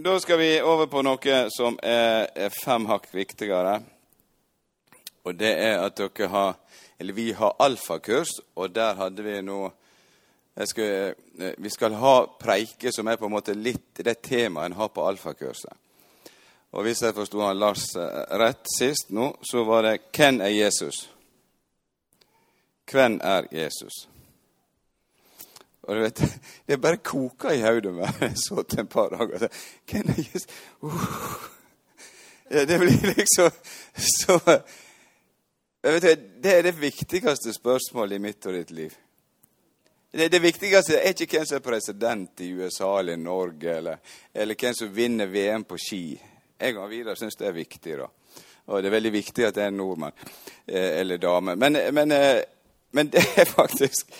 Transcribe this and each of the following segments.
da skal vi over på noe som er, fem hakk viktigere. Og det er at dere har Eller vi har alfakurs, og der hadde vi nå skal, eh, Vi skal ha preike som er på en måte litt det temaet en har på alfakurset. Og hvis jeg forsto Lars eh, rett sist nå, så var det 'Hvem er Jesus?' Hvem er Jesus? Og du vet, Det er bare koka i hodet jeg så til et par dager. Can I just, Uh. Det blir liksom så vet, Det er det viktigste spørsmålet i mitt og ditt liv. Det, det viktigste er ikke hvem som er president i USA eller Norge, eller, eller hvem som vinner VM på ski. Jeg og Vidar syns det er viktig. da. Og det er veldig viktig at det er en nordmann eh, eller dame. Men, men, eh, men det er faktisk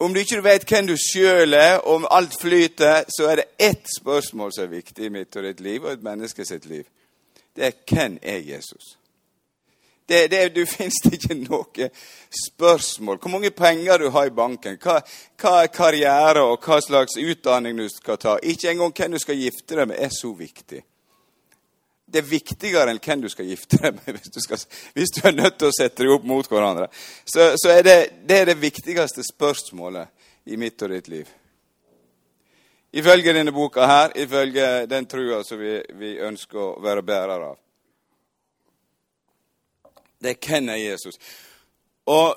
om du ikke vet hvem du sjøl er, om alt flyter, så er det ett spørsmål som er viktig i mitt og ditt liv og et menneske sitt liv. Det er hvem er Jesus? Det, det, du finnes det ikke noe spørsmål. Hvor mange penger du har i banken, hva, hva er karriere og hva slags utdanning du skal ta. Ikke engang hvem du skal gifte deg med, er så viktig. Det er viktigere enn hvem du skal gifte deg med hvis du, skal, hvis du er nødt til å sette deg opp mot hverandre. Så, så er det, det er det viktigste spørsmålet i mitt og ditt liv. Ifølge denne boka her, ifølge den trua som vi, vi ønsker å være bærer av. Det er hvem er Jesus? Og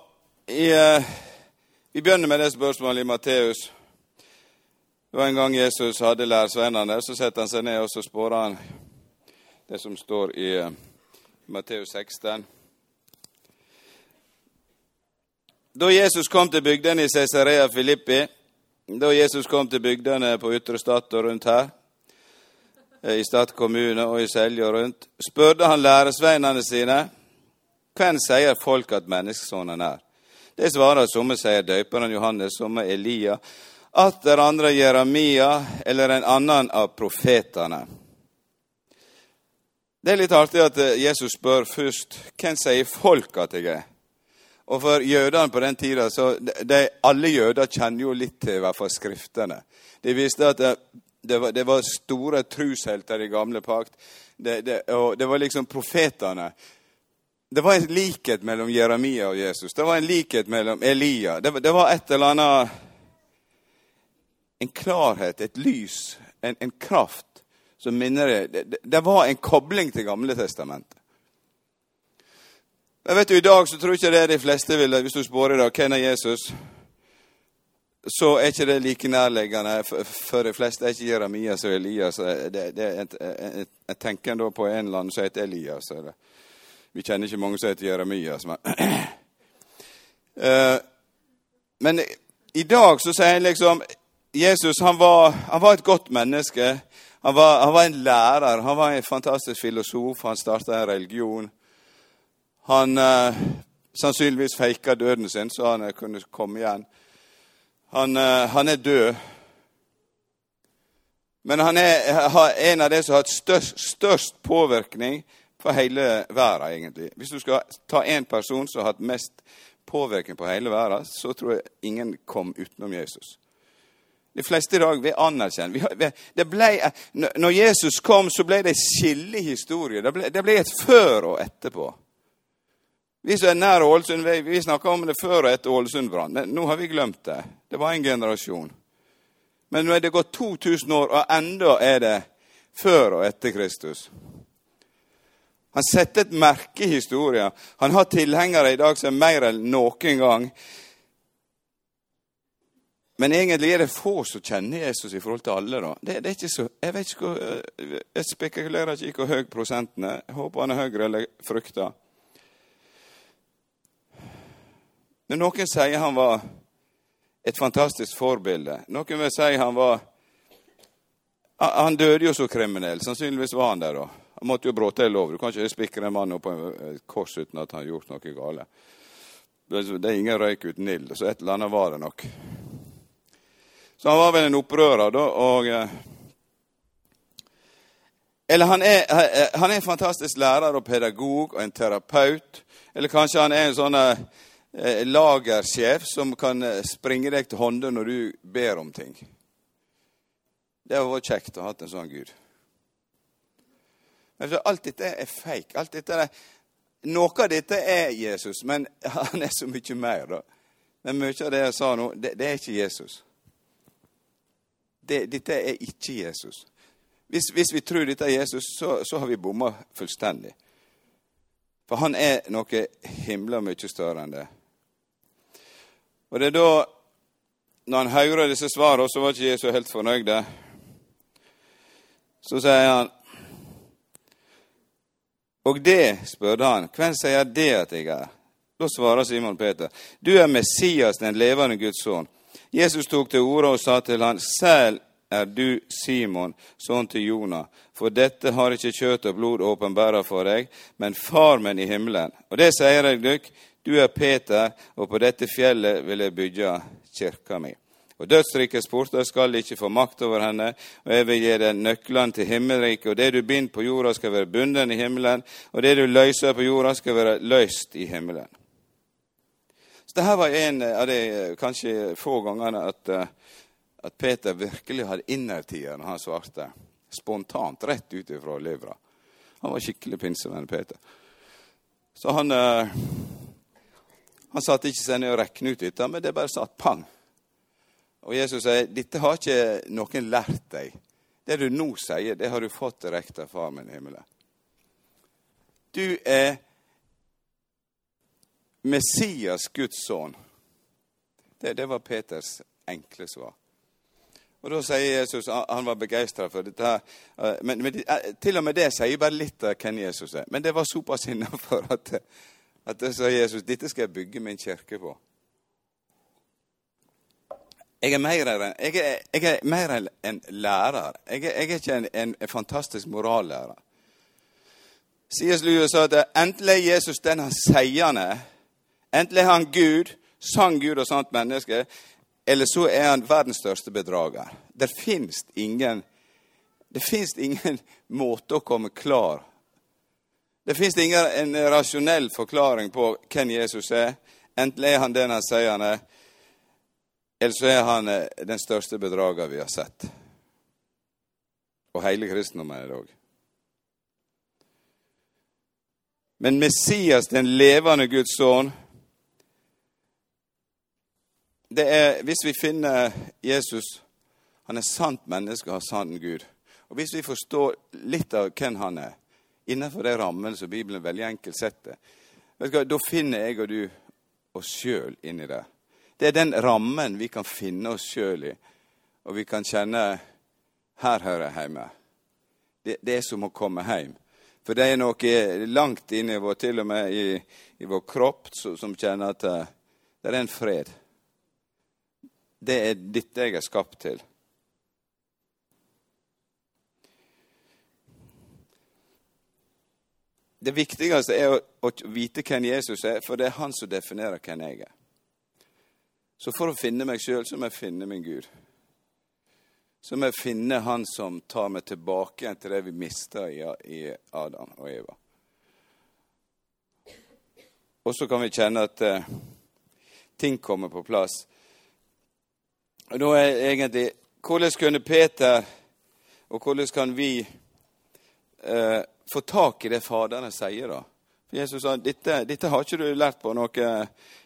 i, uh, Vi begynner med det spørsmålet i Matteus. Det var en gang Jesus hadde lærersvennene. Så setter han seg ned og så spår han det som står i uh, Matteus 16. Da Jesus kom til bygdene i Cesarea Filippi, da Jesus kom til bygdene på Ytre Stad og rundt her, i Stad kommune og i Selje og rundt, spurte han læresveinene sine hvem sier folk at menneskesonen er? Det svarer somme sier døperen Johannes, somme Elia, atter andre Jeremia eller en annen av profetene. Det er litt artig at Jesus spør først hvem sier folk at jeg er. Og for jødene på den tida, så de, Alle jøder kjenner jo litt til i hvert fall skriftene. De visste at det, det, var, det var, store trushelter i gamle pakt. Det, og det var liksom profetene det var en likhet mellom Jeremia og Jesus. Det var en likhet mellom Elia. Det, det var et eller annet En klarhet, et lys, en, en kraft som minner det, det, det var en kobling til Gamle testamentet. Men vet du, I dag så tror jeg ikke det de fleste vil, Hvis du spør i dag hvem er Jesus, så er ikke det like nærliggende. For de fleste er ikke Jeremias og Elias. Det, det, jeg, jeg tenker da på en annen som heter Elias. Eller. Vi kjenner ikke mange som heter Jeremias. Men, uh, men i dag så sier en liksom Jesus han var, han var et godt menneske. Han var, han var, en lærer. Han var en fantastisk filosof. Han starta en religion. Han eh, sannsynligvis feika døden sin, så han kunne komme igjen. Han, eh, han er død. Men han er en av de som har hatt størst, størst påvirkning for hele verden, egentlig. Hvis du skal ta én person som har hatt mest påvirkning på hele verden, så tror jeg ingen kom utenom Jesus. De fleste i dag vil anerkjenne Når Jesus kom, så ble det skille i historien. Det det ble et før og etterpå. Vi som er nær Ålesund, vi, snakka om det før og etter Ålesund-brannen. Nå har vi glemt det. Det var en generasjon. Men nå er det gått 2000 år, og enda er det før og etter Kristus. Han setter et merke i historien. Han har tilhengere i dag som er mer enn noen gang. Men egentlig er det få som kjenner Jesus i forhold til alle. da. Det, det er ikke så, Jeg vet ikke hvor, jeg spekulerer ikke i hvor høy prosenten er. Jeg håper han er høyere eller frykter. Men noen sier han var et fantastisk forbilde. Noen vil si han var Han døde jo så kriminell. Sannsynligvis var han der da. Han måtte jo bråte en lov. Du kan ikke spikre en mann opp på et kors uten at han har gjort noe galt. Det er ingen røyk uten ild, så et eller annet var det nok. Så han var vel en opprører, da. og... Eh, eller han er, han er en fantastisk lærer og pedagog og en terapeut. Eller kanskje han er en sånn eh, lagersjef som kan eh, springe deg til hånde når du ber om ting. Det hadde vært kjekt å ha en sånn Gud. Men alt dette er fake. Alt dette er, noe av dette er Jesus, men han er så mye mer. da. Men mye av det jeg sa nå, det, det er ikke Jesus. Det, dette er ikke Jesus. Hvis, hvis, vi tror dette er Jesus, så, så har vi bomma fullstendig. For han er noe himla mye større enn det. Og det er da, når han hører disse svarene, så var ikke Jesus helt fornøyd. Så sier han Og det, spurte han, hvem sier det at jeg er? Da svarer Simon Peter, du er Messias, den levende Guds sønn. Jesus tok til orde og sa til han, selv er du Simon, sønn til Jonah, for dette har ikke kjøtt og blod åpenbæra for deg, men far min i himmelen. Og det sier jeg dykk, du er Peter, og på dette fjellet vil jeg bygge kirka mi. Og dødsrikets porter skal ikke få makt over henne, og jeg vil gi deg nøklene til himmelriket, og det du binder på jorda, skal være bundet i himmelen, og det du løser på jorda, skal være løst i himmelen. Så Dette var en av de kanskje få gangene at, eh, at Peter virkelig hadde innertier når han svarte. Spontant, rett ut ifra levra. Han var skikkelig pinsevenn, Peter. Så han, eh, han satte ikke seg ned og rekne ut dette, men det bare satt pang. Og Jesus sier, 'Dette har ikke noen lært deg.' Det du nå sier, det har du fått direkte av Far min himmelen. Du er Messias, Guds sønn. Det, det, var Peters enkle svar. Og Da sier Jesus han var begeistra for dette. her, men, men, eh, til og med det sier bare litt av hvem Jesus er. Men det var såpass innafor at, at det sa Jesus dette skal jeg bygge min kirke på. Jeg er mer, jeg er, jeg er mer en lærer. Jeg er, jeg er ikke en, en, en, fantastisk morallærer. C.S. Lewis sa at enten er Jesus den han sier han er, enten er han Gud, sann Gud og sant menneske, eller så er han verdens største bedrager. Det fins ingen, ingen måte å komme klar Det fins ingen en rasjonell forklaring på hvem Jesus er. Enten er han den han sier han er, eller så er han eh, den største bedrager vi har sett. Og hele kristendommen det òg. Men Messias, den levende Guds sønn det er, Hvis vi finner Jesus Han er sant menneske og har sann Gud. Og Hvis vi forstår litt av hvem han er, innenfor de rammene som Bibelen veldig enkelt setter, da finner jeg og du oss sjøl inni det. Det er den rammen vi kan finne oss sjøl i, og vi kan kjenne her hører jeg hjemme. Det, det, er som å komme hjem. For det er noe langt inni vår, til og med i, i vår kropp, som, som kjenner at uh, det er en fred. Det er dette jeg er skapt til. Det viktigste er å vite hvem Jesus er, for det er han som definerer hvem jeg er. Så for å finne meg sjøl, så må jeg finne min Gud. Så må jeg finne Han som tar meg tilbake igjen til det vi mista i Adam og Eva. Og så kan vi kjenne at eh, ting kommer på plass. Og da er egentlig Hvordan kunne Peter, og hvordan kan vi eh, få tak i det Faderen sier, da? For Jesus sa dette, dette har ikke du lært på noe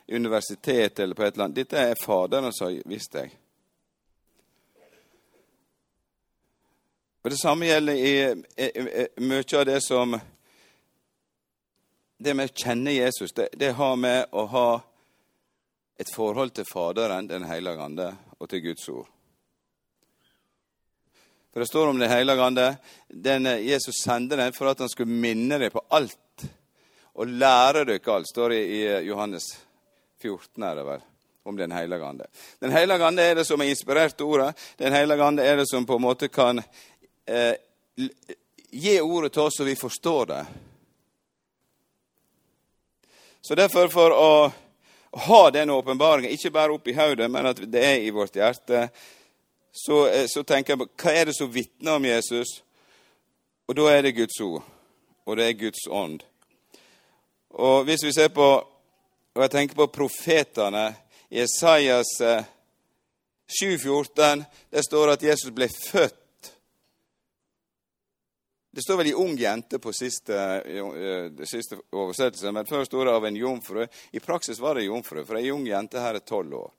universitet eller på et eller annet. Dette er Faderen som har visst deg. Og Det samme gjelder i, i, i, mye av det som Det med å kjenne Jesus, det, det har med å ha et forhold til Faderen, Den hellige ande, og til Guds ord. For Det står om Den hellige ande. Den Jesus sendte den for at han skulle minne deg på alt og lære dere alt, står det i Johannes 14 er det vel, om Den hellige ande. Den hellige ande er det som har inspirert ordet. Den hellige ande er det som på en måte kan eh, gi ordet til oss så vi forstår det. Så derfor, for å ha den åpenbaringa, ikke bare oppi hodet, men at det er i vårt hjerte, så, eh, så, tenker jeg på hva er det som vitner om Jesus? Og da er det Guds ord, og det er Guds ånd. Og hvis vi ser på og jeg tenker på profetene i Esaias 7,14, eh, der står at Jesus ble født det står vel 'ei ung jente' på siste, uh, siste oversettelse, men først sto det 'av en jomfru'. I praksis var det jomfru, for ei ung jente her er tolv år.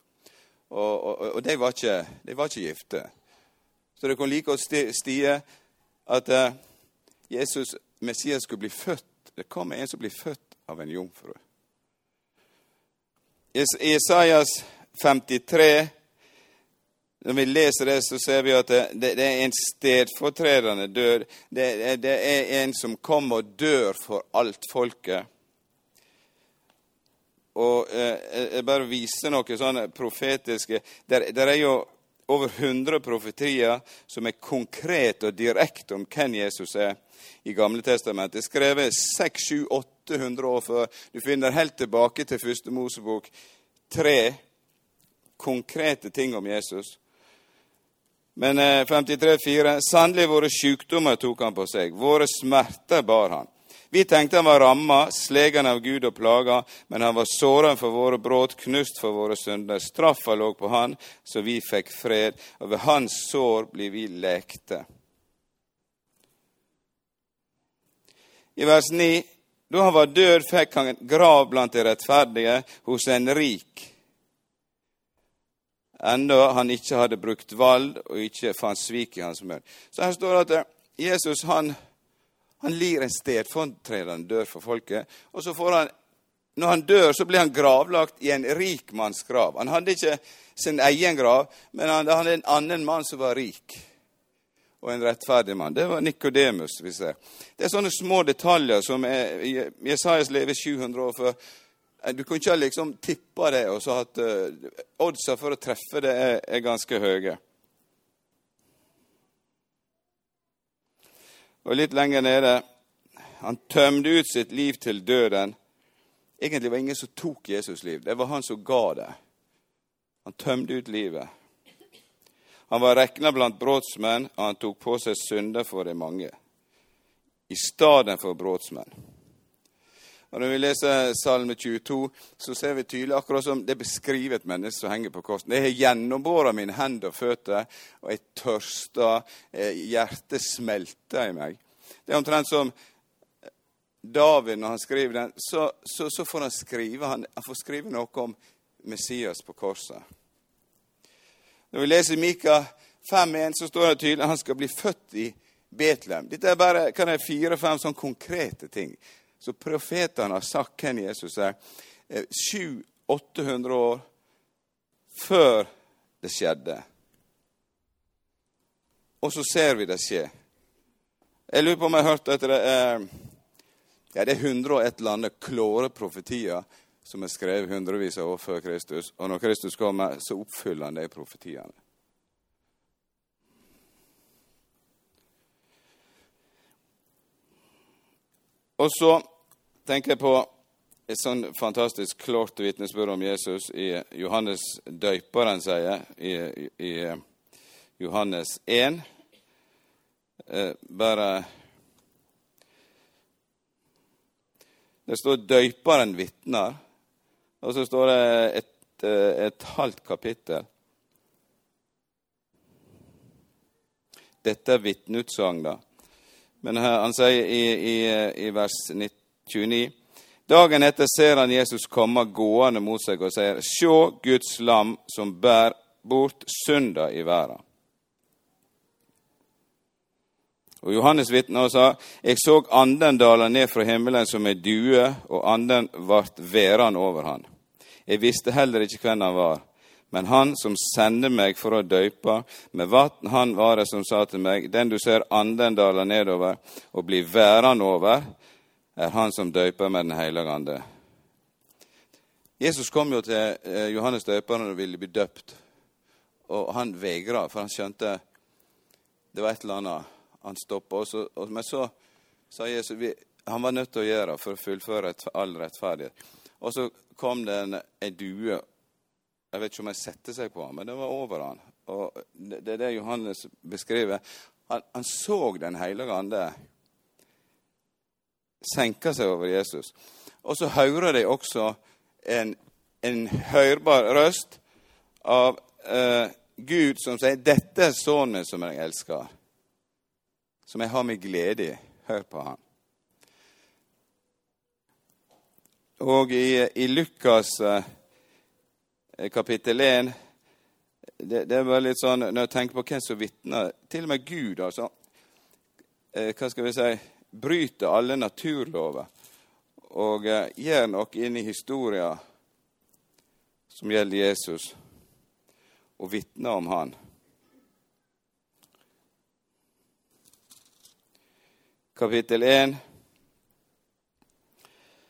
Og, og, og de, var ikke, de, var ikke, gifte. Så det kunne like godt stie at uh, Jesus, Messias, skulle bli født. Det kommer en som blir født av en jomfru. I Isaias 53 når vi leser det, så ser vi at det, det, det er en stedfortredende død. Det, det, er en som kommer og dør for alt folket. Og eh, Jeg bare viser noe sånne profetiske Der, der er jo over 100 profetier som er konkrete og direkte om hvem Jesus er i Gamle Testamentet. Skrevet 600-800 år før. Du finner helt tilbake til første Mosebok tre konkrete ting om Jesus. Men 53,4.: eh, Sannelig våre sykdommer tok han på seg, våre smerter bar han. Vi tenkte han var ramma, slegen av Gud og plaga, men han var såren for våre brudd, knust for våre synder. Straffa lå på han, så vi fikk fred, og ved hans sår blir vi lekte. I vers 9.: Da han var død, fikk han grav blant de rettferdige, hos en rik enda han ikke hadde brukt vold og ikke fant svik i hans munn. Så her står det at eh, Jesus han, han lir en stedfortredende dør for folket. Og så får han, når han dør, så blir han gravlagt i en rik manns grav. Han hadde ikke sin egen grav, men han hadde en annen mann som var rik. Og en rettferdig mann. Det var Nikodemus. Det er sånne små detaljer som er, Jesajas lever 700 år før du kan ikke liksom tippa det og så at uh, oddsa for å treffe det er, er, ganske høye. Og litt lenger nede Han tømte ut sitt liv til døden. Egentlig var det ingen som tok Jesus liv. Det var han som ga det. Han tømte ut livet. Han var regna blant brotsmenn, og han tok på seg synder for de mange. I stedet for brotsmenn. Og Når vi leser Salme 22, så ser vi tydelig akkurat som det beskriver et menneske som henger på korset. Jeg har gjennombåra mine hender og føtter, og jeg tørster. Eh, hjertet smelter i meg. Det er omtrent som David, når han skriver den, så, så, så får han skrive han, han, får skrive noe om Messias på korset. Når vi leser Mika 5.1, så står det tydelig at han skal bli født i Betlehem. Dette er bare fire-fem sånn konkrete ting så profetene har sagt hvem Jesus er, 700-800 år før det skjedde. Og så ser vi det skje. Jeg lurer på om jeg har hørt at det er ja, det er 100 og et eller annet klåre profetier som er skrevet hundrevis av år før Kristus. Og når Kristus kommer, så oppfyller han de profetiene. Og så tenker jeg på et sånn fantastisk klart vitnesbyrd om Jesus i Johannes døyperen, sier i, i, Johannes 1. Eh, bare Det står 'døyperen vitner', og så står det et, eh, et halvt kapittel. Dette er vitneutsagn, da. Men han sier i, i, i vers 29 Dagen etter ser han Jesus komme gående mot seg og sier, Sjå Guds lam som bærer bort synda i verden. Og Johannes vitna og sa, Jeg så anden dale ned fra himmelen som ei due, og anden vart værende over han. Jeg visste heller ikke hvem han var, men han som sender meg for å døype med vann, han var det som sa til meg, den du ser anden dale nedover og blir værende over, er han som døyper med Den hellige ande. Jesus kom jo til eh, Johannes døperen og ville bli døpt. Og han vegra, for han skjønte det var et eller annet han stoppa. Men så sa Jesus vi, han var nødt til å gjøre for å fullføre all rettferdighet. Og så kom det en, en due. Jeg vet ikke om jeg setter seg på ham, men det var over han. Og det, er det Johannes beskriver. Han, han så Den hellige ande senke seg over Jesus. Og så hører de også en, en hørbar røst av eh, Gud som sier 'Dette er sønnen som jeg elsker', som jeg har med glede i. Hør på ham.' Og i, i Lukas eh, kapittel 1 det, det var litt sånn, Når jeg tenker på hvem som vitner Til og med Gud, altså. Eh, hva skal vi si Bryter alle naturlover og eh, gjør noe inn i historien som gjelder Jesus, og vitner om han. Kapittel 1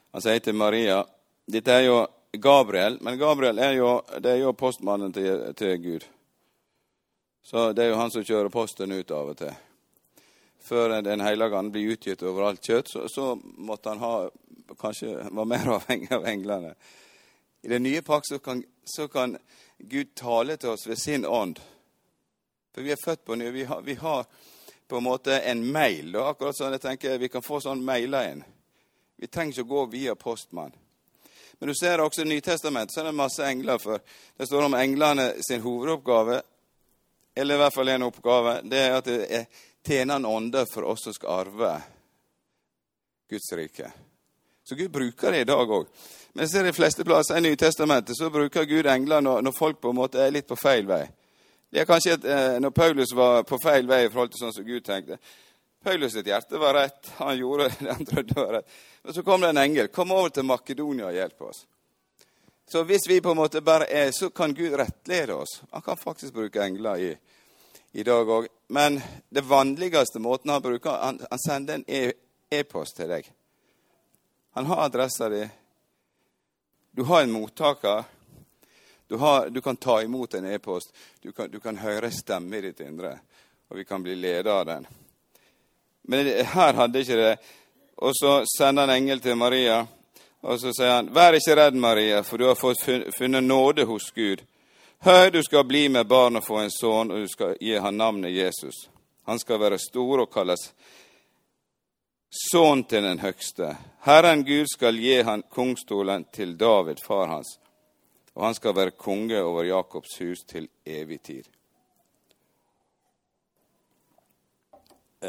han sier til Maria Dette er jo Gabriel, men Gabriel er jo, er jo postmannen til, til Gud. Så det er jo han som kjører posten ut av og til. Før Den hellige ande blir utgitt over alt kjøtt, så, så, måtte han ha, kanskje var mer avhengig av englene. I den nye pakt så kan, så kan Gud tale til oss ved sin ånd. For vi er født på ny. Vi har, vi har på en måte en mail. Da. Akkurat sånn jeg tenker Vi kan få sånn mailer inn. Vi trenger ikke å gå via postmann. Men du ser også i Nytestamentet så er det masse engler. for Det står om englene sin hovedoppgave, eller i hvert fall en oppgave, det er at det er tjenende ånder for oss som skal arve Guds rike. Så Gud bruker det i dag òg. Men jeg ser de fleste plasser i Nytestamentet så bruker Gud engler når, når, folk på en måte er litt på feil vei. Det er kanskje et, eh, Når Paulus var på feil vei i forhold til sånn som Gud tenkte, Paulus sitt hjerte var rett. Han gjorde det han trodde var rett. Men så kom det en engel. Kom over til Makedonia og hjelp oss. Så hvis vi på en måte bare er, så kan Gud rettlede oss. Han kan faktisk bruke engler i, i dag òg. Men det vanligste måten han bruker Han, han sender en e, e-post e til deg. Han har adressa di. Du har en mottaker. Du, har, du, kan ta imot en e-post. Du, du, kan høre stemmen i ditt indre, og vi kan bli leda av den. Men her hadde ikke det. Og så sender han engel til Maria, og så sier han, 'Vær ikke redd, Maria, for du har fått funnet nåde hos Gud.' 'Hør, du skal bli med barn og få en sønn, og du skal gi han navnet Jesus.' 'Han skal være stor og kalles sønn til den høgste.' 'Herren Gud skal gi han kongstolen til David, far hans.' 'Og han skal være konge over Jakobs hus til evig tid.'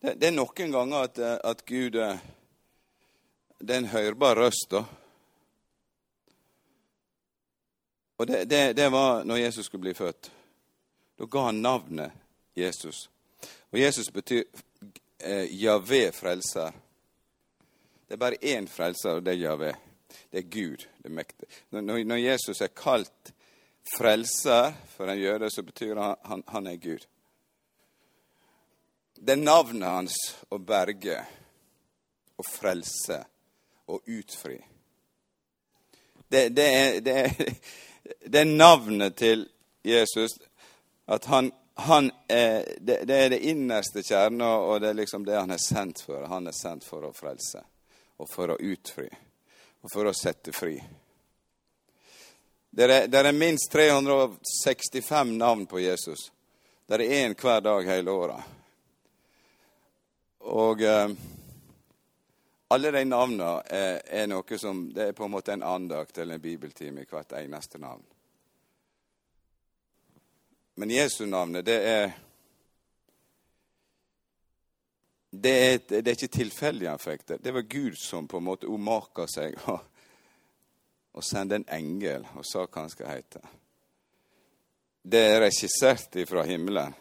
det, det, er noen ganger at, eh, at Gud eh, Det er en hørbar røst, da. Og det, det, det, var når Jesus skulle bli født. Da ga han navnet Jesus. Og Jesus betyr eh, Javé frelser. Det er bare én frelser, og det er Javé. Det er Gud, det mektige. Når, når Jesus er kalt frelser for en jøde, så betyr det han, han, han er Gud. Det er navnet hans å berge og frelse og utfri. Det, det, er, det, er, det er, navnet til Jesus. At han, han er, det, er det innerste kjerne, og det er liksom det han er sendt for. Han er sendt for å frelse og for å utfri og for å sette fri. Det er, er minst 365 navn på Jesus. Det er én hver dag hele året. Og eh, alle de navnene er, er, noe som Det er på en måte en andakt eller en bibeltime i hvert eneste navn. Men Jesu navnet, det er det er, det er ikke tilfeldig han fikk det. Det var Gud som på en måte omaka seg og, og sendte en engel og sa hva han skal hete. Det er regissert fra himmelen.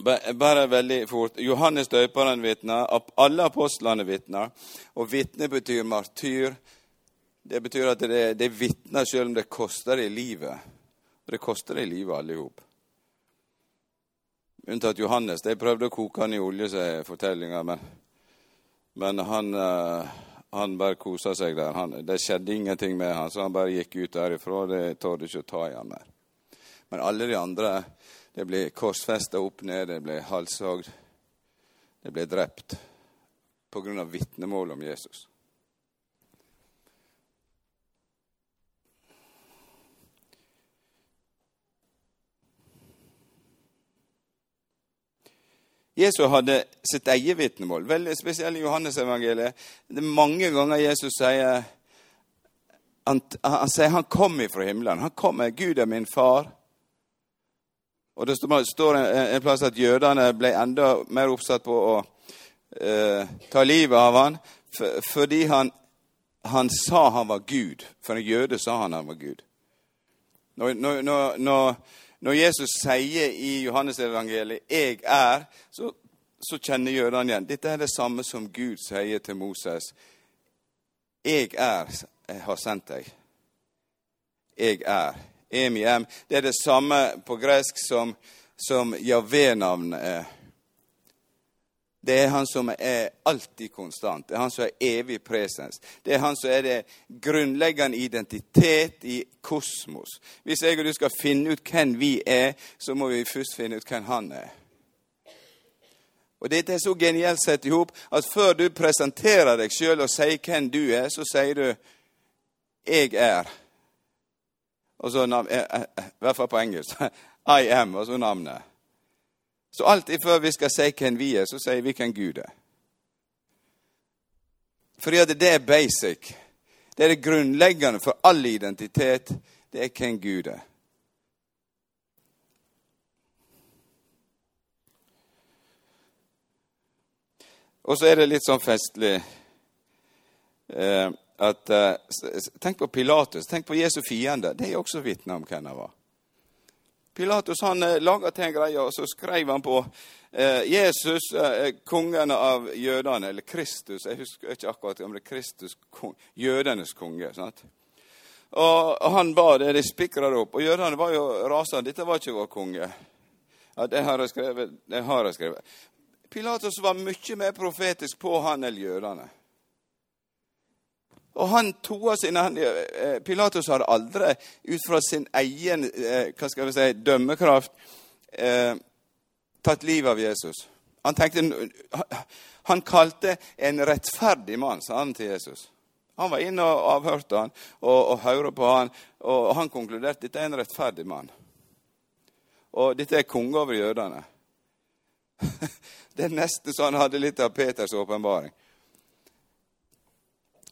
Bare veldig fort. Johannes døperen vitner, alle apostlene vitner. Og vitne betyr martyr. Det betyr at det, det vitner selv om det koster det livet. Og det koster det livet, alle sammen. Unntatt Johannes. De prøvde å koke han i olje, sier fortellinga, men, men han, uh, han bare kosa seg der. Han, det skjedde ingenting med han, så han bare gikk ut derifra. Det torde ikke å ta i han mer. Men alle de andre det ble korsfesta opp ned, det ble halshogd, det ble drept på grunn av vitnemål om Jesus. Jesus hadde sitt eget vitnemål, veldig spesielt i Johannesevangeliet. Det er mange ganger Jesus sier han, han sier han kom ifra himmelen. Han kom, Gud er min far. Og Det står en, plass at jødene ble enda mer oppsatt på å eh, ta livet av han, fordi han, han, sa han var Gud. For en jøde sa han han var Gud. Når, når, når, når Jesus sier i Johannesevangeliet 'Jeg er', så, så kjenner jødene igjen. Dette er det samme som Gud sier til Moses. 'Jeg er, jeg har sendt deg'. Jeg er. Emiem. Det er det samme på gresk som, som Javé-navnet er. Det er han som er alltid konstant. Det er han som er evig presens. Det er han som er det grunnleggende identitet i kosmos. Hvis jeg og du skal finne ut hvem vi er, så må vi først finne ut hvem han er. Og Dette er så genialt sett i hop at før du presenterer deg sjøl og sier hvem du er, så sier du 'jeg er'. Og så, I hvert fall på engelsk. I am, og så navnet. Så alltid før vi skal si hvem vi er, så sier vi hvem Gud er. Fordi at det er basic. Det er det grunnleggende for all identitet. Det er hvem Gud er. Og så er det litt sånn festlig eh, at eh, Tenk på Pilatus. Tenk på Jesu fiende. Det er også vitner om hvem han var. Pilatus han eh, laga til en greie, og så skrev han på eh, Jesus, eh, kongen av jødene, eller Kristus Jeg husker ikke akkurat om det er Kristus, kong, jødenes konge. sant? Og, og han ba det, de spikra det opp. Og jødene var jo rasende. Dette var ikke vår konge. Ja, Det har jeg skrevet. Det har jeg skrevet. Pilatus var mye mer profetisk på han enn jødene. Og han toa sine eh, Pilatus hadde aldri ut fra sin egen eh, hva skal vi si, dømmekraft eh, tatt livet av Jesus. Han tenkte, han kalte en rettferdig mann, sa han til Jesus. Han var inne og avhørte han, og, og hørte på han, og han konkluderte dette er en rettferdig mann. Og dette er konge over jødene. Det er nesten så han hadde litt av Peters åpenbaring.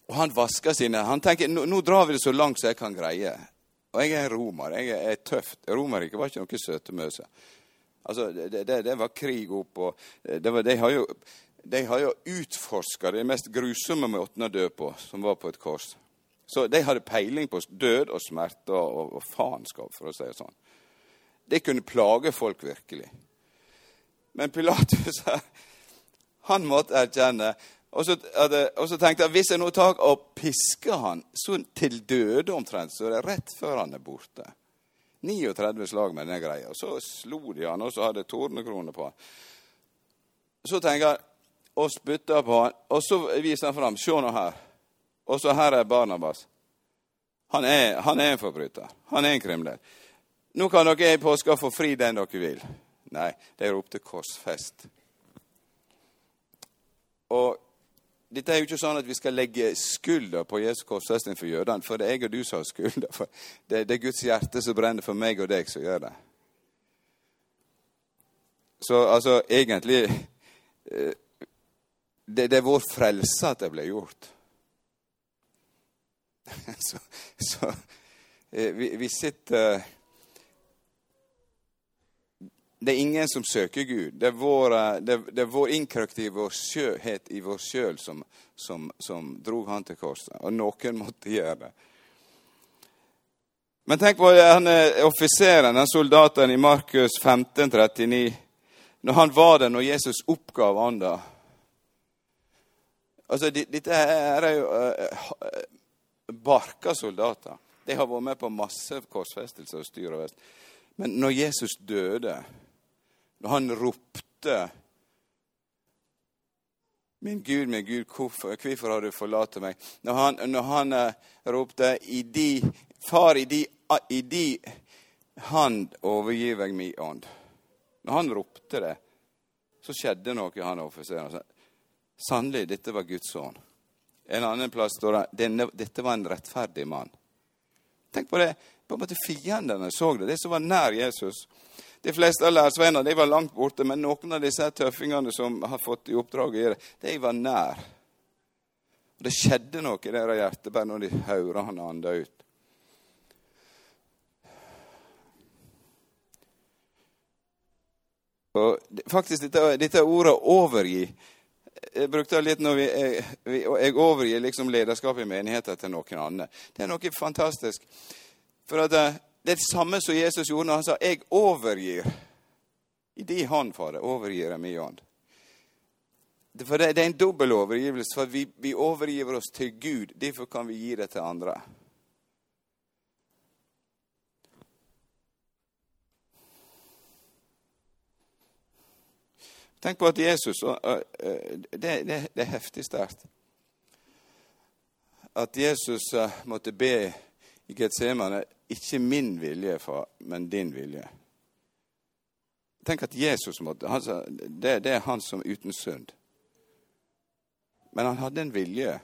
Og han vasker sine Han tenker nå, nå drar vi det så langt som jeg kan greie. Og jeg er romer. Jeg er, er tøft. Romerriket var ikke noe søtemøse. Altså, det, det, det, var krig opp, og var, de har jo, de har jo utforska det mest grusomme måten å dø på, som var på et kors. Så de hadde peiling på død og smerte og, og, faenskap, for å si det sånn. Det kunne plage folk virkelig. Men Pilatus han måtte erkjenne og så, og så, tenkte jeg hvis jeg nå tar og pisker han så til døde omtrent, så er det rett før han er borte. 39 slag med denne greia. Og så slo de han, og så hadde tornekroner på han. Så tenker jeg og spytter på han, og så viser han fram. Se nå her. Og så her er Barnabas. Han er, han er en forbryter. Han er en kriminell. Nå kan dere i påska få fri den dere vil. Nei, de ropte korsfest. Og dette er jo ikke sånn at vi skal legge skylda på Jesu korsfesting for jødene, for det er jeg og du som har skylda. Det, det er Guds hjerte som brenner for meg og deg som gjør det. Så altså, egentlig eh, det, det, er vår frelse at det ble gjort. så, så eh, vi, vi sitter det er ingen som søker Gud. Det er vår, eh, det, det er vår innkrøkt i vår sjøhet i vår sjøl som, som, som drog han til korset. Og noen måtte gjøre det. Men tenk på han offiseren, den soldaten i Markus 15, 39. Når han var der når Jesus oppgav ånda. Altså, dette er jo uh, barka soldater. De har vært med på masse korsfestelser og styr og vest. Men når Jesus døde når han ropte Min Gud, min Gud, hvorfor, hvorfor har du forlatt meg? Når han, når han uh, ropte i de, Far, i de, i de hand overgir jeg min ånd. Når han ropte det, så skjedde noe han offiseren. Sannelig, dette var Guds ånd. En annen plass står det dette var en rettferdig mann. Tenk på det. På en måte Fiendene så det, de som var nær Jesus. De fleste av lærersvennene var langt borte, men noen av disse tøffingene som har fått i oppdrag å gjøre, de var nær. Og Det skjedde noe i deres hjerte bare når de hørte han anda ut. Og faktisk, dette, dette ordet 'overgi' jeg brukte litt når vi, jeg, jeg overgir liksom lederskapet i menigheten til noen andre. Det er noe fantastisk. For eh, det er det samme som Jesus gjorde når han sa 'Jeg overgir'. I din hånd, Fader, overgir jeg min hånd. For det, er en dobbel overgivelse. For vi, vi overgiver oss til Gud. Derfor kan vi gi det til andre. Tenk på at Jesus Det, det, det er heftig sterkt. At Jesus måtte be i Getsemane ikke min vilje, far, men din vilje. Tenk at Jesus måtte han det, det er han som er uten synd. Men han hadde en vilje.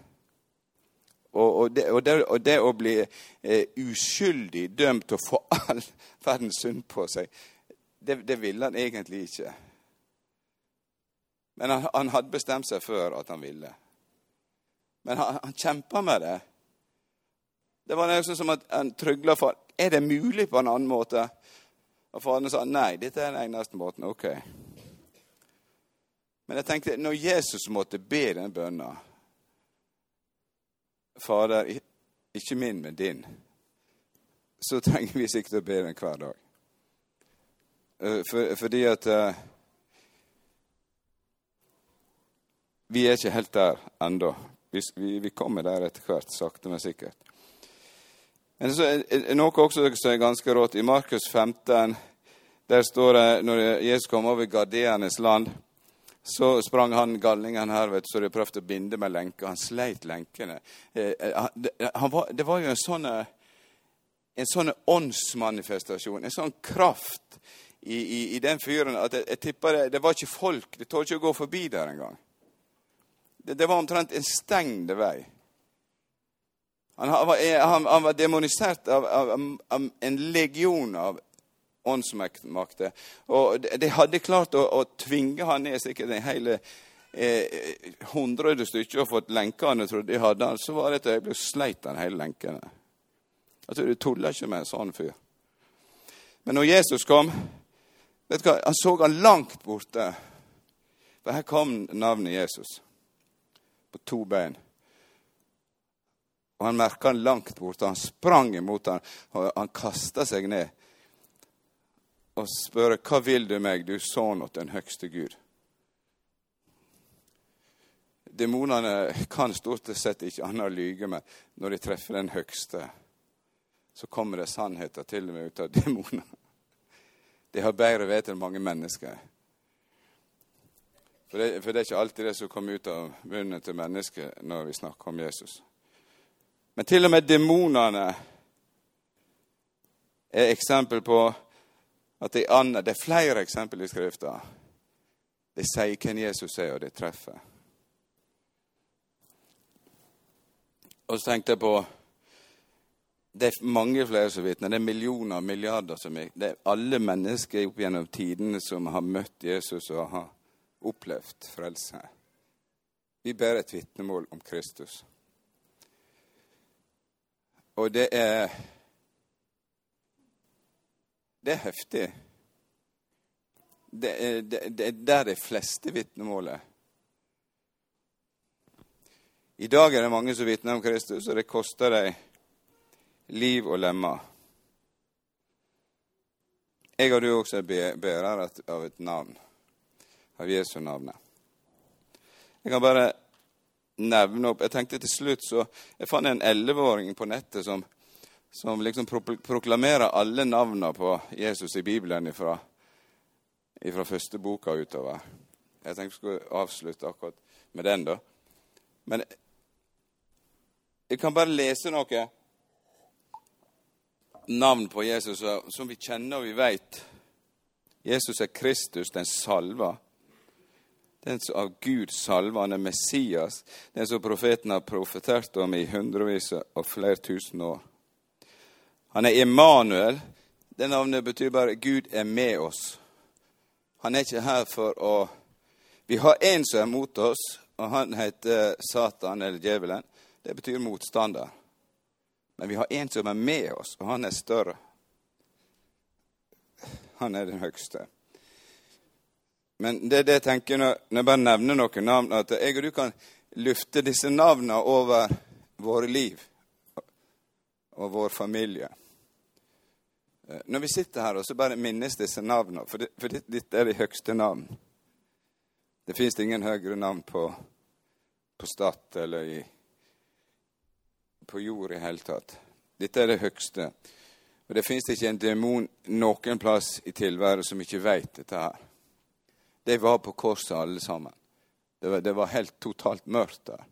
Og, og, det, og, det, og det, å bli eh, uskyldig dømt og få all verdens synd på seg, det, det ville han egentlig ikke. Men han, han, hadde bestemt seg før at han ville. Men han, han kjempa med det. Det var nesten som at han trygla for Er det mulig på en annen måte? Og faren sa nei, dette er den eneste måten. Ok. Men jeg tenkte, når Jesus måtte be den bønna Fader, ikke min, men din, så trenger vi sikkert å be den hver dag. Eh, for, fordi at uh, Vi er ikke helt der ennå. Vi, vi, vi, kommer der etter hvert, sakte, men sikkert. Men noe også som er ganske rått. I Markus 15 der står det når Jesus kom over gardeernes land, så sprang han galningen her, vet så de prøvde å binde med lenker. Han sleit lenkene. Eh, eh, det var jo en sånn en sånn åndsmanifestasjon, en sånn kraft i, i, i den fyren at jeg, jeg tipper det, det var ikke folk. De torde ikke å gå forbi der engang. Det, det var omtrent en stengd vei. Han, han, han, var demonisert av, av, av, en legion av åndsmakter. Og de, de hadde klart å, å, tvinge han ned sikkert en hel eh, hundrede stykker og fått lenkene, trodde de hadde han. Så var det et øyeblikk sleit han hele lenkene. Altså, Du tuller ikke med en sånn fyr. Men når Jesus kom, vet du hva, han så han langt borte. For her kom navnet Jesus på to bein. Og Han merka han langt borte. Han sprang imot han, og han kasta seg ned og spør hva vil du meg, du sønn åt den høgste Gud. Demonene kan stort sett ikke annet lyge med når de treffer den høgste. Så kommer det sannheter til og med ut av demonene. De har bedre vett enn mange mennesker. For det, for det, er ikke alltid det som kommer ut av munnen til mennesket når vi snakker om Jesus. Men til og med demonene er eksempel på at de andre Det er flere eksempel i Skrifta. De sier hvem Jesus er, og de treffer. Og så tenkte jeg på Det er mange flere som vitner. Det er millioner og milliarder som er Det er alle mennesker opp gjennom tidene som har møtt Jesus og har opplevd frelse. Vi ber et vitnemål om Kristus. Og det er Det er heftig. Det er, det, er der de fleste vitnemålet I dag er det mange som vitner om Kristus, og det koster dem liv og lemmer. Jeg og du også er bærer av et navn av Jesu navnet. Jeg kan bare nevne opp Jeg tenkte til slutt så Jeg fant en elleveåring på nettet som, som liksom proklamerer alle navnene på Jesus i Bibelen fra første boka utover. Jeg tenkte jeg skulle avslutte akkurat med den, da. Men jeg kan bare lese noe navn på Jesus som vi kjenner og vi veit. Jesus er Kristus, den salva. Den som av Gud er Messias, den som profeten har profetert om i hundrevis og flere tusen år. Han er Emanuel. Det navnet betyr bare 'Gud er med oss'. Han er ikke her for å Vi har en som er mot oss, og han heter Satan, eller djevelen. Det betyr motstander. Men vi har en som er med oss, og han er større. Han er den høgste. Men det er det jeg tenker når, jeg bare nevner noen navn, at jeg og du kan lufte disse navnene over våre liv og vår familie. Eh, når vi sitter her og så bare minnes disse navnene, for, det, for dette er de høyeste navn. Det fins ingen høyere navn på, på Stad eller i, på jord i hele tatt. Dette er det høyeste. Og det fins ikke en demon noen plass i tilværelsen som ikke veit dette her. De var på korset alle sammen. Det var, det var helt totalt mørkt der.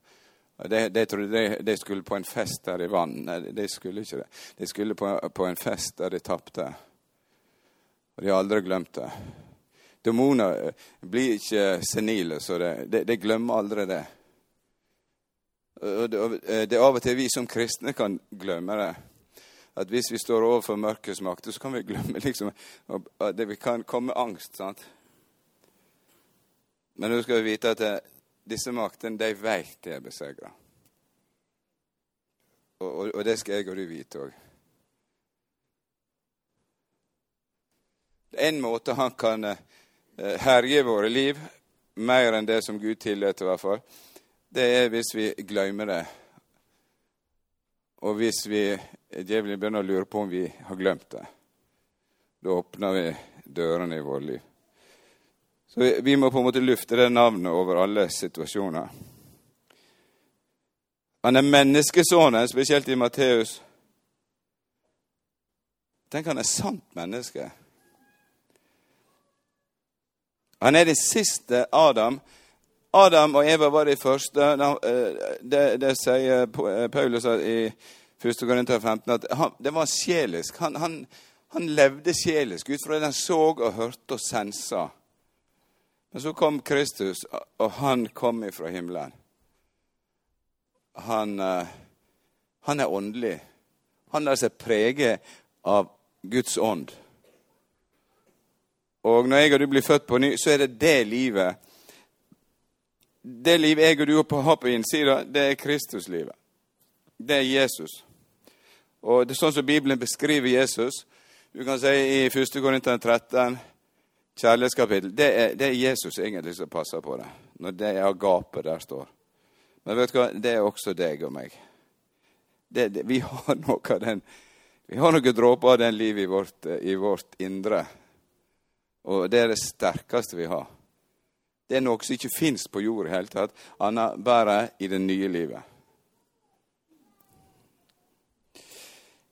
De, de trodde de, skulle på en fest der i vann. Nei, de skulle ikke det. De skulle på, på en fest der de tapte. Og de har aldri glemt det. Demoner eh, blir ikke senile, så de, de glemmer aldri det. Og det, eh, det er av og til vi som kristne kan glemme det. At hvis vi står overfor mørkets makter, så kan vi glemme liksom, at det kan komme angst. sant? Men nå skal vi vite at det, disse maktene, de veit de er besegra. Og, og, og, det skal jeg og du vite òg. En måte han kan eh, herje våre liv, mer enn det som Gud tillater, i hvert fall, det er hvis vi glemmer det. Og hvis vi djevelen begynner å lure på om vi har glemt det. Da åpner vi dørene i vårt liv. Så vi må på en måte lufte det navnet over alle situasjoner. Han er menneskesønnen, spesielt i Matteus. Tenk, han er sant menneske. Han er det siste Adam. Adam og Eva var de første. Eh, det, det sier eh, Paulus i 1. Korinter 15 at han, det var sjelisk. Han, han, han levde sjelisk ut fra det han så og hørte og sensa. Men så kom Kristus, og han kom ifra himmelen. Han, eh, han er åndelig. Han lar seg prege av Guds ånd. Og når jeg og du blir født på ny, så er det det livet Det livet jeg og du har på innsida, det er Kristuslivet. Det er Jesus. Og det er sånn som Bibelen beskriver Jesus. Du kan si i 1. Korinter 13 kjærlighetskapittel, det er, det er, Jesus egentlig som passer på det. Når det er agape der står. Men vet du hva, det er også deg og meg. Det, det, vi har noe av den Vi har noen dråper av den livet i vårt, i vårt indre. Og det er det sterkeste vi har. Det er noe som ikke fins på jord i hele tatt, annet bare i det nye livet.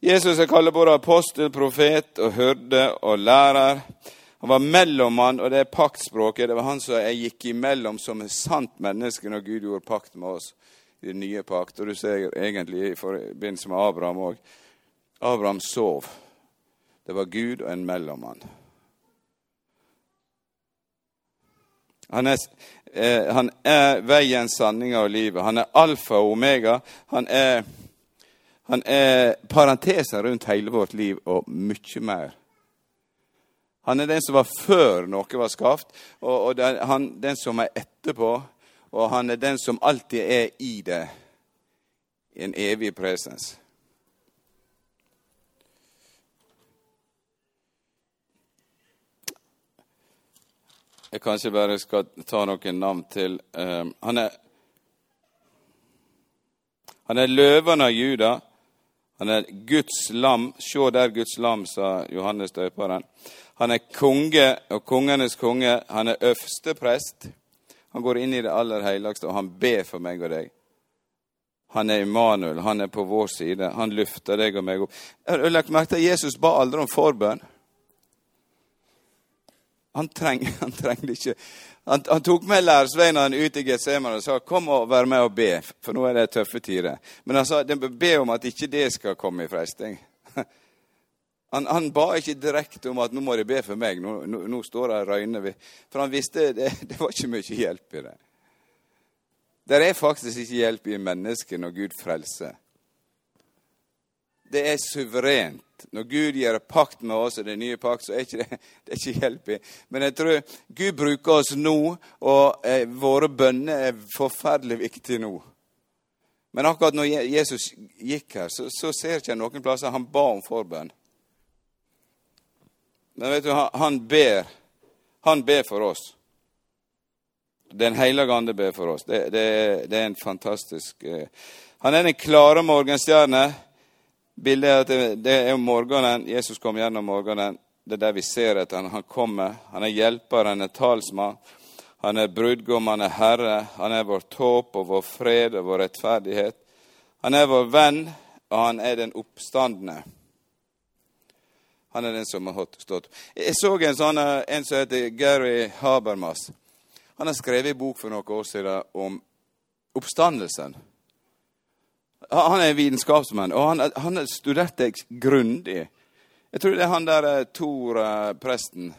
Jesus er kalt både apostel, profet og hyrde og lærer. Han var mellommann, og det er paktspråket. Det var han som jeg gikk imellom som et sant menneske når Gud gjorde pakt med oss i den nye pakt. Og du ser egentlig i forbindelse med Abraham òg. Abraham sov. Det var Gud og en mellommann. Han er, eh, han er veien, sanninga og livet. Han er alfa og omega. Han er, han er parenteser rundt hele vårt liv og mye mer. Han er den som var før noe var skapt, og, og den, han, den som er etterpå. Og han er den som alltid er i det, i en evig presens. Jeg kanskje bare skal ta noen navn til. Um, han er Han er løven av Juda. Han er Guds lam. Se der Guds lam, sa Johannes døperen. Han er konge og kongenes konge. Han er øverste prest. Han går inn i det aller helligste, og han ber for meg og deg. Han er Immanuel, han er på vår side. Han løfter deg og meg opp. Jeg har lagt merke at Jesus ba aldri om forbønn. Han, treng, han trengte ikke han, han, tok med læresveinene ut i Getsemane og sa kom og vær med og be, for nå er det tøffe tider. Men han sa be om at ikke det skal komme i freisting. Han, han, ba ikke direkte om at nå må de be for meg, nå, nå, nå står det og røyner. For han visste det, det var ikke mye hjelp i det. Det er faktisk ikke hjelp i mennesket når Gud frelser. Det er suverent. Når Gud gjør pakt med oss, og det nye pakt, så er ikke det, det er ikke hjelp i. Men jeg tror Gud bruker oss nå, og eh, våre bønner er forferdelig viktige nå. Men akkurat når Jesus gikk her, så, så ser ikke jeg noen plasser han ba om forbønn. Men vet du, han, ber. Han ber for oss. Den hellige ande ber for oss. Det, det, det er en fantastisk eh, Han er den klare morgenstjerne Bildet er at det, det er morgenen. Jesus kom gjennom morgenen. Det er der vi ser at han, han kommer. Han er hjelper, han er talsmann. Han er brudgom, han er herre. Han er vårt håp og vår fred og vår rettferdighet. Han er vår venn, og han er den oppstandende. Han er den som har stått. Jeg så en sånn, en som heter Gary Habermas. Han har skrevet en bok for noen år siden om oppstandelsen. Han er vitenskapsmann, og han, han har studert det grundig. Jeg tror det er han der eh, Tor-presten.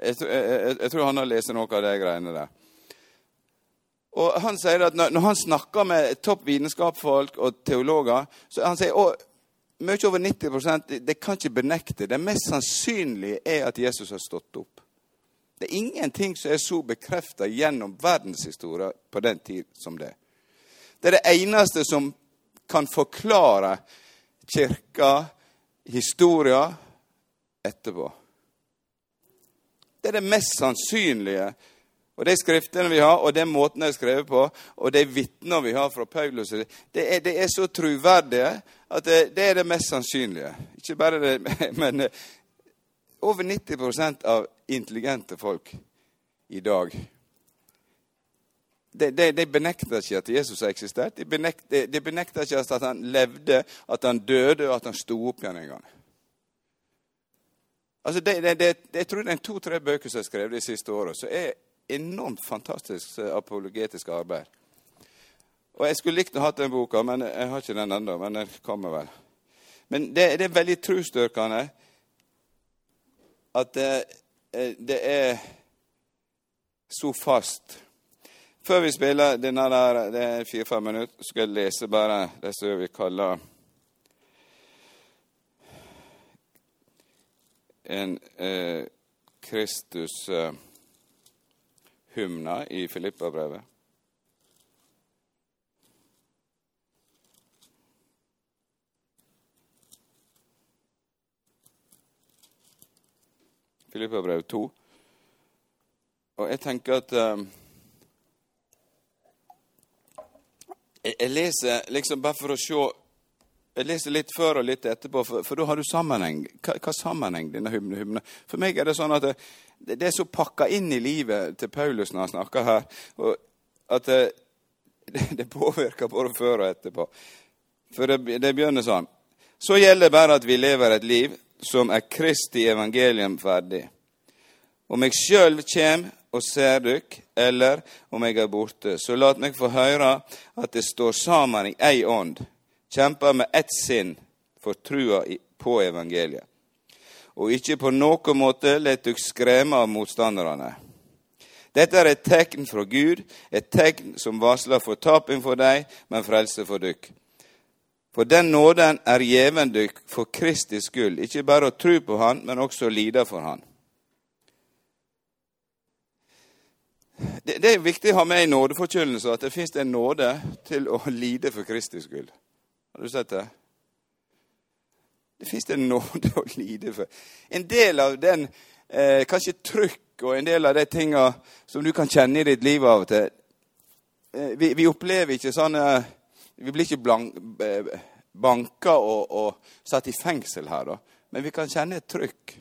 Jeg, jeg, jeg, tror han har lest noe av de greiene der. Og Han sier at når, når han snakker med topp vitenskapsfolk og teologer, så han sier mye over 90 det, kan ikke benekte. Det mest sannsynlige er at Jesus har stått opp. Det er ingenting som er så bekrefta gjennom verdenshistoria på den tid som det. Det er det eneste som kan forklare kirka, historia, etterpå. Det er det mest sannsynlige. Og De skriftene vi har, og den måten de er skrevet på, og de vitner vi har fra Paulus, det er, det er så troverdige at det, det, er det mest sannsynlige. Ikke bare det, men over 90% av intelligente folk i dag de, de, de, benekter ikke at Jesus har eksistert. De benekter, de benekter, ikke at han levde, at han døde, og at han sto opp igjen en gang. Altså, jeg tror det er to-tre bøker som er skrevet de siste åra, som er enormt fantastisk eh, apologetisk arbeid. Og Jeg skulle likt å ha den boka, men jeg har ikke den ennå. Men den kommer vel. Men det, det er veldig trosstyrkende at det, eh, det er så fast før vi spiller denne der, det er fire-fem minutter, skal jeg lese bare det som vi kaller en eh, Kristus-hymna eh, i Filippabrevet. Filippabrevet 2. Og jeg tenker at um, Jeg, leser liksom bare for å se jeg leser litt før og litt etterpå, for, for da har du sammenheng. Hva, hva sammenheng denne hymne? For meg er det sånn at det er så pakka inn i livet til Paulus når han snakker her, at det, det, påvirker både før og etterpå. For det, det begynner sånn. Så gjelder det bare at vi lever et liv som er Kristi evangelium ferdig. Om jeg sjøl kjem og ser dykk, eller om jeg er borte. Så lat meg få høre at det står sammen i ei ånd, kjemper med ett sinn for trua på evangeliet. Og ikke på noen måte let dere skremme av motstanderne. Dette er et tegn fra Gud, et tegn som varsler fortaping for deg, men frelse for dykk. For den nåden er gjeven dykk for Kristi skyld, ikke bare å tro på Han, men også å lide for Han. Det, det, er viktig å ha med i nådeforkynnelsen at det fins en nåde til å lide for Kristi skyld. Har du sett det? Det fins en nåde å lide for. En del av den eh, kanskje trykk og en del av de tinga som du kan kjenne i ditt liv av og til eh, vi, vi, opplever ikke sånn Vi blir ikke blank, eh, banka og, og, satt i fengsel her, da. Men vi kan kjenne et trykk.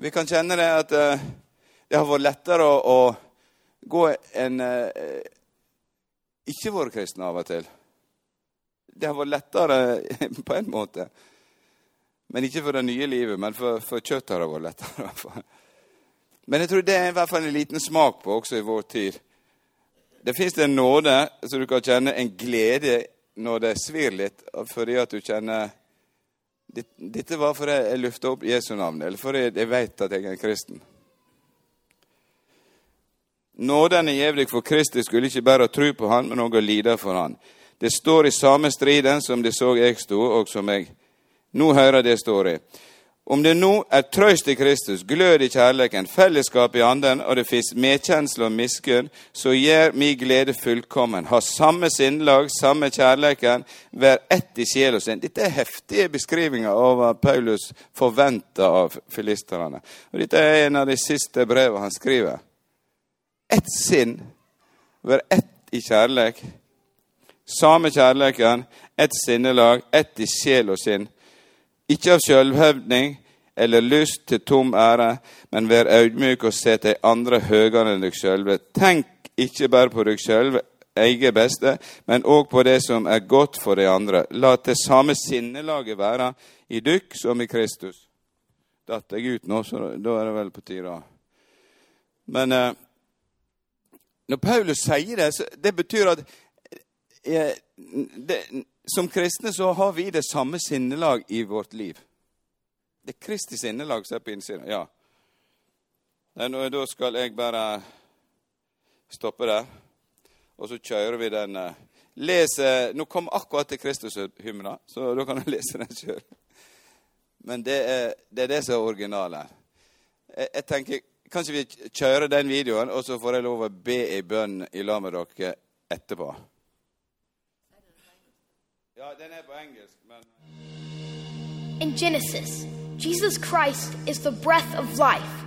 Vi kan kjenne det at eh, det har vært lettere å, å gå en eh, ikke vært kristen av og til. Det har vært lettere på en måte. Men ikke for det nye livet, men for, for kjøttet har det vært lettere. Men jeg tror det er i hvert fall en liten smak på også i vår tid. Det fins en nåde så du kan kjenne en glede når det svir litt, fordi at du kjenner Dette var fordi jeg løfta opp Jesu navn, eller fordi jeg vet at jeg er en kristen. Nåden er gjevd for Kristi skulle ikke bare tro på Han, men òg å lide for Han. Det står i samme striden som det så jeg sto, og som jeg nå hører det står i. Om det nå er trøst i Kristus, glød i kjærleiken, fellesskap i anden, og det fins medkjensle og miskunn, så gjør mi glede fullkommen. Ha samme sinnlag, samme kjærleiken, vær ett i sjel og sinn. Dette er heftige beskrivinger av hva Paulus forventer av filisterne. Og dette er en av de siste brevene han skriver. Ett sinn, vær ett i kjærleik. Samme kjærleiken, ett sinnelag, ett i sjel og sinn ikke av sjølvhevding eller lyst til tom ære, men vær audmjuk og set dei andre høyere enn deg sjølve. Tenk ikke bare på deg sjølve, eget beste, men òg på det som er godt for de andre. La det samme sinnelaget være i dykk som i Kristus. Datt jeg ut nå, så da er det vel på tide. Men eh, når Paulus sier det, så det betyr at det, som kristne så har vi det samme sinnelag i vårt liv. Det er Kristi sinnelag som er på innsiden. Ja. Nei, da skal jeg bare stoppe der, og så kjører vi den Les, Nå kom akkurat til Kristushymna, så da kan du lese den sjøl. Men det er, det er, det som er originalen. Jeg, jeg tenker, Kanskje vi kjører den videoen, og så får jeg lov å be i bønn i lag med dere etterpå. In Genesis, Jesus Christ is the breath of life.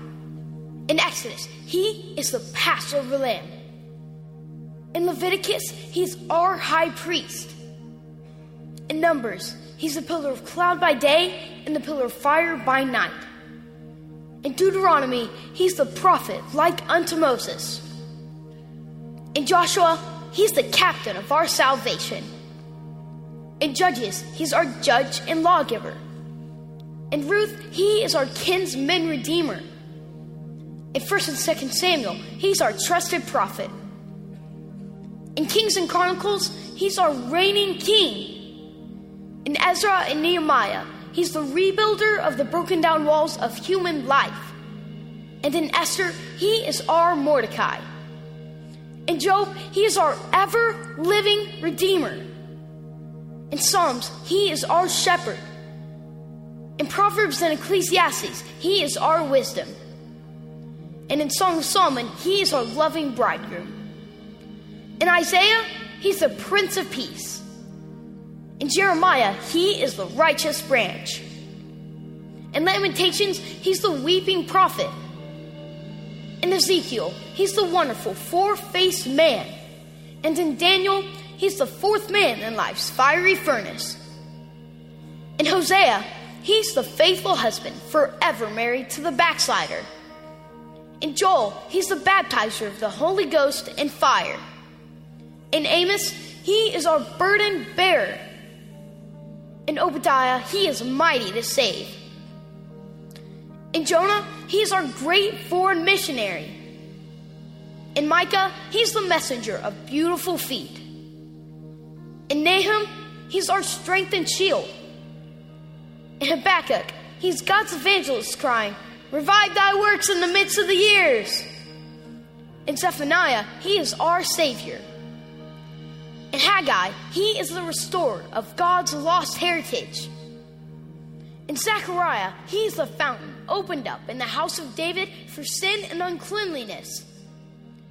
In Exodus, he is the Passover lamb. In Leviticus, he's our high priest. In Numbers, he's the pillar of cloud by day and the pillar of fire by night. In Deuteronomy, he's the prophet like unto Moses. In Joshua, he's the captain of our salvation. In Judges, he's our judge and lawgiver. In Ruth, he is our kinsman redeemer. In 1st and 2nd Samuel, he's our trusted prophet. In Kings and Chronicles, he's our reigning king. In Ezra and Nehemiah, he's the rebuilder of the broken down walls of human life. And in Esther, he is our Mordecai. In Job, he is our ever living redeemer. In Psalms, He is our shepherd. In Proverbs and Ecclesiastes, He is our wisdom. And in Song of Solomon, He is our loving bridegroom. In Isaiah, He's the Prince of Peace. In Jeremiah, He is the righteous branch. In Lamentations, He's the weeping prophet. In Ezekiel, He's the wonderful four faced man. And in Daniel, He's the fourth man in life's fiery furnace. In Hosea, he's the faithful husband, forever married to the backslider. In Joel, he's the baptizer of the Holy Ghost and fire. In Amos, he is our burden bearer. In Obadiah, he is mighty to save. In Jonah, he is our great foreign missionary. In Micah, he's the messenger of beautiful feet. In Nahum, he's our strength and shield. In Habakkuk, he's God's evangelist crying, Revive thy works in the midst of the years. In Zephaniah, he is our Savior. In Haggai, he is the restorer of God's lost heritage. In Zechariah, he is the fountain opened up in the house of David for sin and uncleanliness.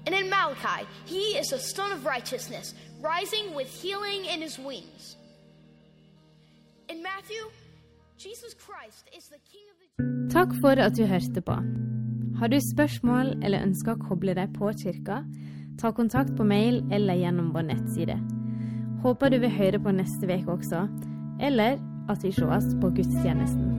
And in Malachi, he is the son of righteousness, rising with healing in his wings. In Matthew, Jesus Christ is the king of the Takk for at du hørte på. Har du spørsmål eller ønsker å koble deg på kirka, ta kontakt på mail eller gjennom vår nettside. Håper du vil høre på neste uke også, eller at vi sees på gudstjenesten.